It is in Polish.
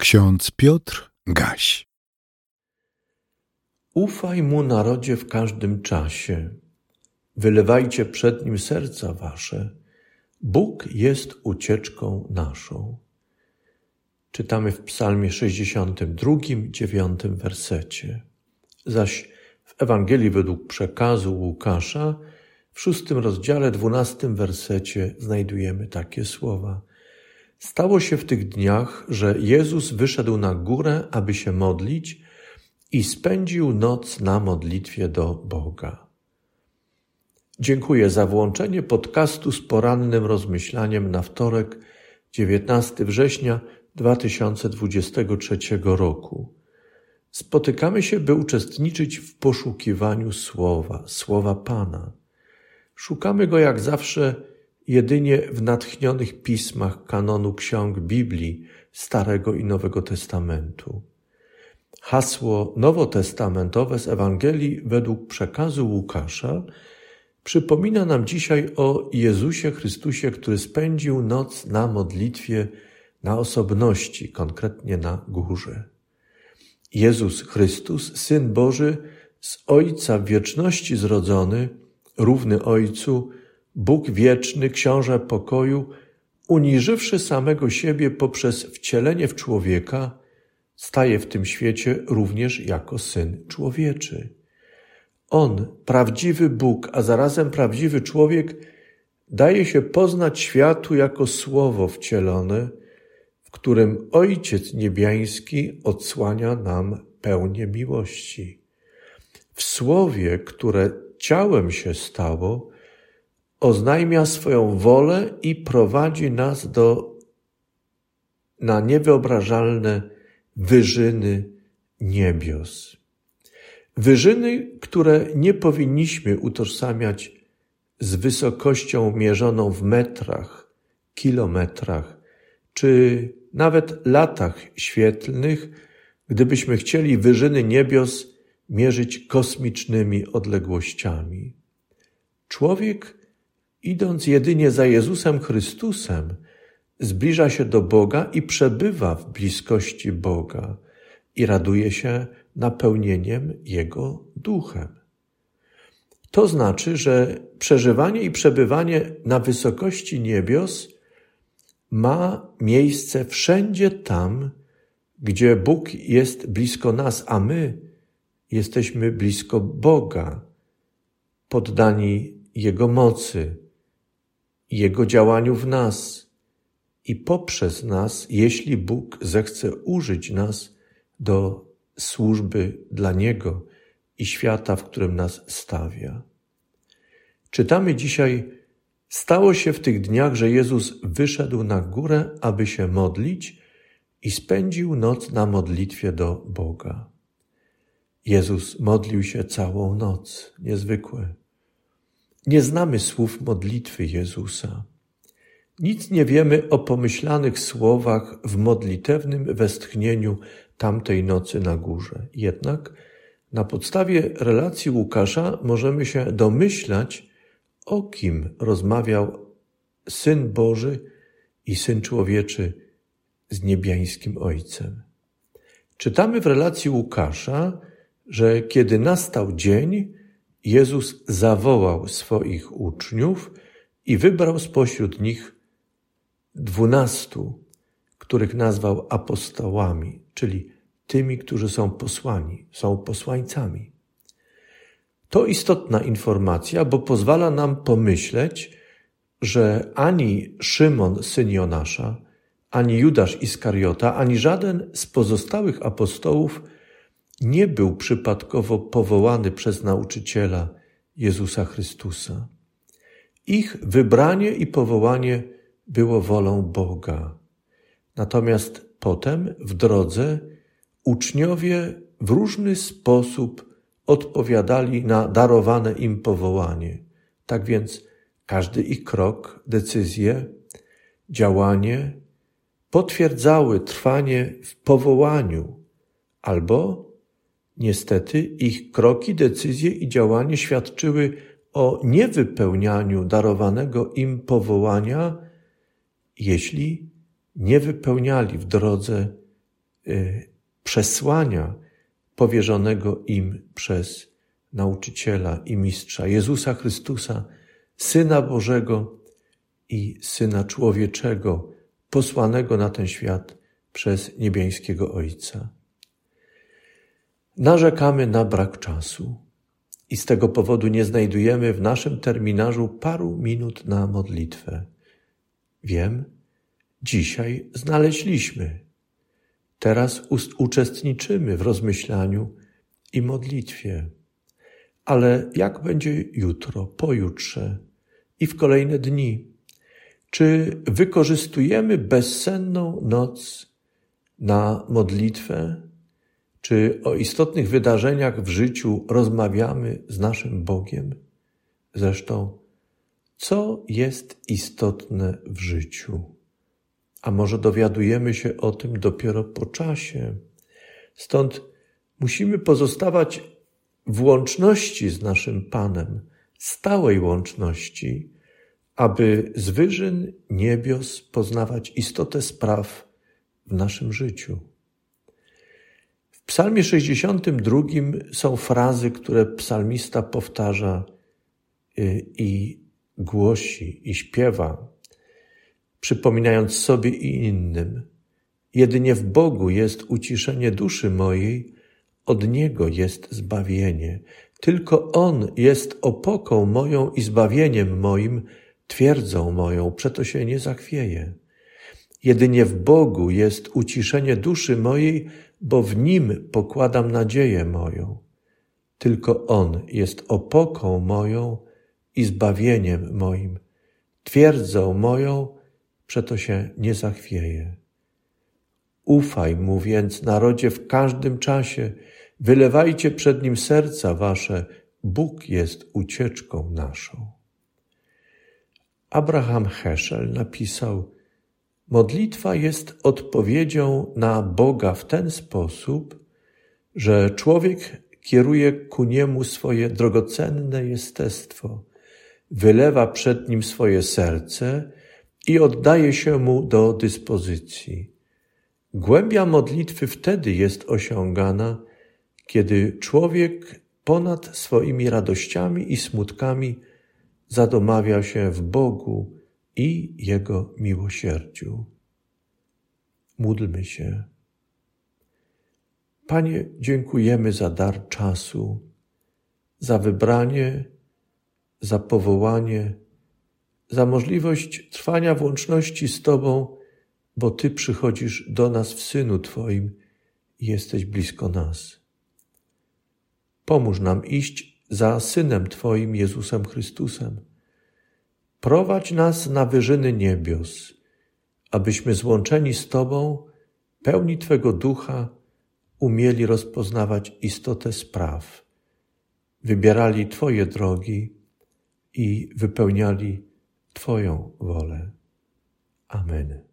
Ksiądz Piotr Gaś. Ufaj mu narodzie w każdym czasie. Wylewajcie przed nim serca wasze. Bóg jest ucieczką naszą. Czytamy w Psalmie 62, 9 wersecie. Zaś w Ewangelii według przekazu Łukasza w szóstym rozdziale, dwunastym wersecie znajdujemy takie słowa. Stało się w tych dniach, że Jezus wyszedł na górę, aby się modlić i spędził noc na modlitwie do Boga. Dziękuję za włączenie podcastu z porannym rozmyślaniem na wtorek, 19 września 2023 roku. Spotykamy się, by uczestniczyć w poszukiwaniu słowa, słowa Pana. Szukamy go jak zawsze jedynie w natchnionych pismach kanonu ksiąg Biblii Starego i Nowego Testamentu. Hasło nowotestamentowe z Ewangelii według przekazu Łukasza przypomina nam dzisiaj o Jezusie Chrystusie, który spędził noc na modlitwie na osobności, konkretnie na górze. Jezus Chrystus, Syn Boży, z Ojca wieczności zrodzony, równy Ojcu, Bóg wieczny, Książę pokoju, uniżywszy samego siebie poprzez wcielenie w człowieka, staje w tym świecie również jako Syn Człowieczy. On, prawdziwy Bóg, a zarazem prawdziwy człowiek, daje się poznać światu jako Słowo wcielone, w którym Ojciec Niebiański odsłania nam pełnię miłości. W Słowie, które ciałem się stało, oznajmia swoją wolę i prowadzi nas do, na niewyobrażalne wyżyny niebios. Wyżyny, które nie powinniśmy utożsamiać z wysokością mierzoną w metrach, kilometrach czy nawet latach świetlnych, gdybyśmy chcieli wyżyny niebios mierzyć kosmicznymi odległościami. Człowiek, idąc jedynie za Jezusem Chrystusem, zbliża się do Boga i przebywa w bliskości Boga i raduje się napełnieniem Jego duchem. To znaczy, że przeżywanie i przebywanie na wysokości niebios ma miejsce wszędzie tam, gdzie Bóg jest blisko nas, a my jesteśmy blisko Boga, poddani Jego mocy, Jego działaniu w nas i poprzez nas, jeśli Bóg zechce użyć nas do służby dla Niego i świata, w którym nas stawia. Czytamy dzisiaj Stało się w tych dniach, że Jezus wyszedł na górę, aby się modlić i spędził noc na modlitwie do Boga. Jezus modlił się całą noc, niezwykłe. Nie znamy słów modlitwy Jezusa. Nic nie wiemy o pomyślanych słowach w modlitewnym westchnieniu tamtej nocy na górze. Jednak na podstawie relacji Łukasza możemy się domyślać, o kim rozmawiał Syn Boży i Syn Człowieczy z niebiańskim Ojcem. Czytamy w relacji Łukasza, że kiedy nastał dzień, Jezus zawołał swoich uczniów i wybrał spośród nich dwunastu, których nazwał apostołami, czyli tymi, którzy są posłani, są posłańcami. To istotna informacja, bo pozwala nam pomyśleć, że ani Szymon, syn Jonasza, ani Judasz Iskariota, ani żaden z pozostałych apostołów nie był przypadkowo powołany przez nauczyciela Jezusa Chrystusa. Ich wybranie i powołanie było wolą Boga. Natomiast potem w drodze uczniowie w różny sposób odpowiadali na darowane im powołanie. Tak więc każdy ich krok, decyzje, działanie potwierdzały trwanie w powołaniu, albo niestety ich kroki, decyzje i działanie świadczyły o niewypełnianiu darowanego im powołania, jeśli nie wypełniali w drodze y, przesłania powierzonego im przez nauczyciela i mistrza Jezusa Chrystusa, Syna Bożego i Syna Człowieczego, posłanego na ten świat przez niebiańskiego Ojca. Narzekamy na brak czasu i z tego powodu nie znajdujemy w naszym terminarzu paru minut na modlitwę. Wiem, dzisiaj znaleźliśmy. Teraz uczestniczymy w rozmyślaniu i modlitwie. Ale jak będzie jutro, pojutrze i w kolejne dni? Czy wykorzystujemy bezsenną noc na modlitwę? Czy o istotnych wydarzeniach w życiu rozmawiamy z naszym Bogiem? Zresztą, co jest istotne w życiu? A może dowiadujemy się o tym dopiero po czasie? Stąd musimy pozostawać w łączności z naszym Panem, stałej łączności, aby z wyżyn niebios poznawać istotę spraw w naszym życiu. Psalmie 62 są frazy, które psalmista powtarza y, i głosi i śpiewa, przypominając sobie i innym. Jedynie w Bogu jest uciszenie duszy mojej, od Niego jest zbawienie. Tylko On jest opoką moją i zbawieniem moim, twierdzą moją, przeto się nie zachwieje. Jedynie w Bogu jest uciszenie duszy mojej, bo w Nim pokładam nadzieję moją. Tylko On jest opoką moją i zbawieniem moim, twierdzą moją, przeto się nie zachwieje. Ufaj mu więc, narodzie, w każdym czasie, wylewajcie przed nim serca wasze, Bóg jest ucieczką naszą. Abraham Heschel napisał: Modlitwa jest odpowiedzią na Boga w ten sposób, że człowiek kieruje ku niemu swoje drogocenne jestestwo, wylewa przed nim swoje serce i oddaje się mu do dyspozycji. Głębia modlitwy wtedy jest osiągana, kiedy człowiek ponad swoimi radościami i smutkami zadomawia się w Bogu i Jego miłosierdziu. Módlmy się. Panie, dziękujemy za dar czasu, za wybranie, za powołanie, za możliwość trwania w łączności z Tobą, bo Ty przychodzisz do nas w Synu Twoim i jesteś blisko nas. Pomóż nam iść za Synem Twoim, Jezusem Chrystusem. Prowadź nas na wyżyny niebios, abyśmy złączeni z Tobą, pełni Twego ducha, umieli rozpoznawać istotę spraw, wybierali Twoje drogi i wypełniali Twoją wolę. Amen.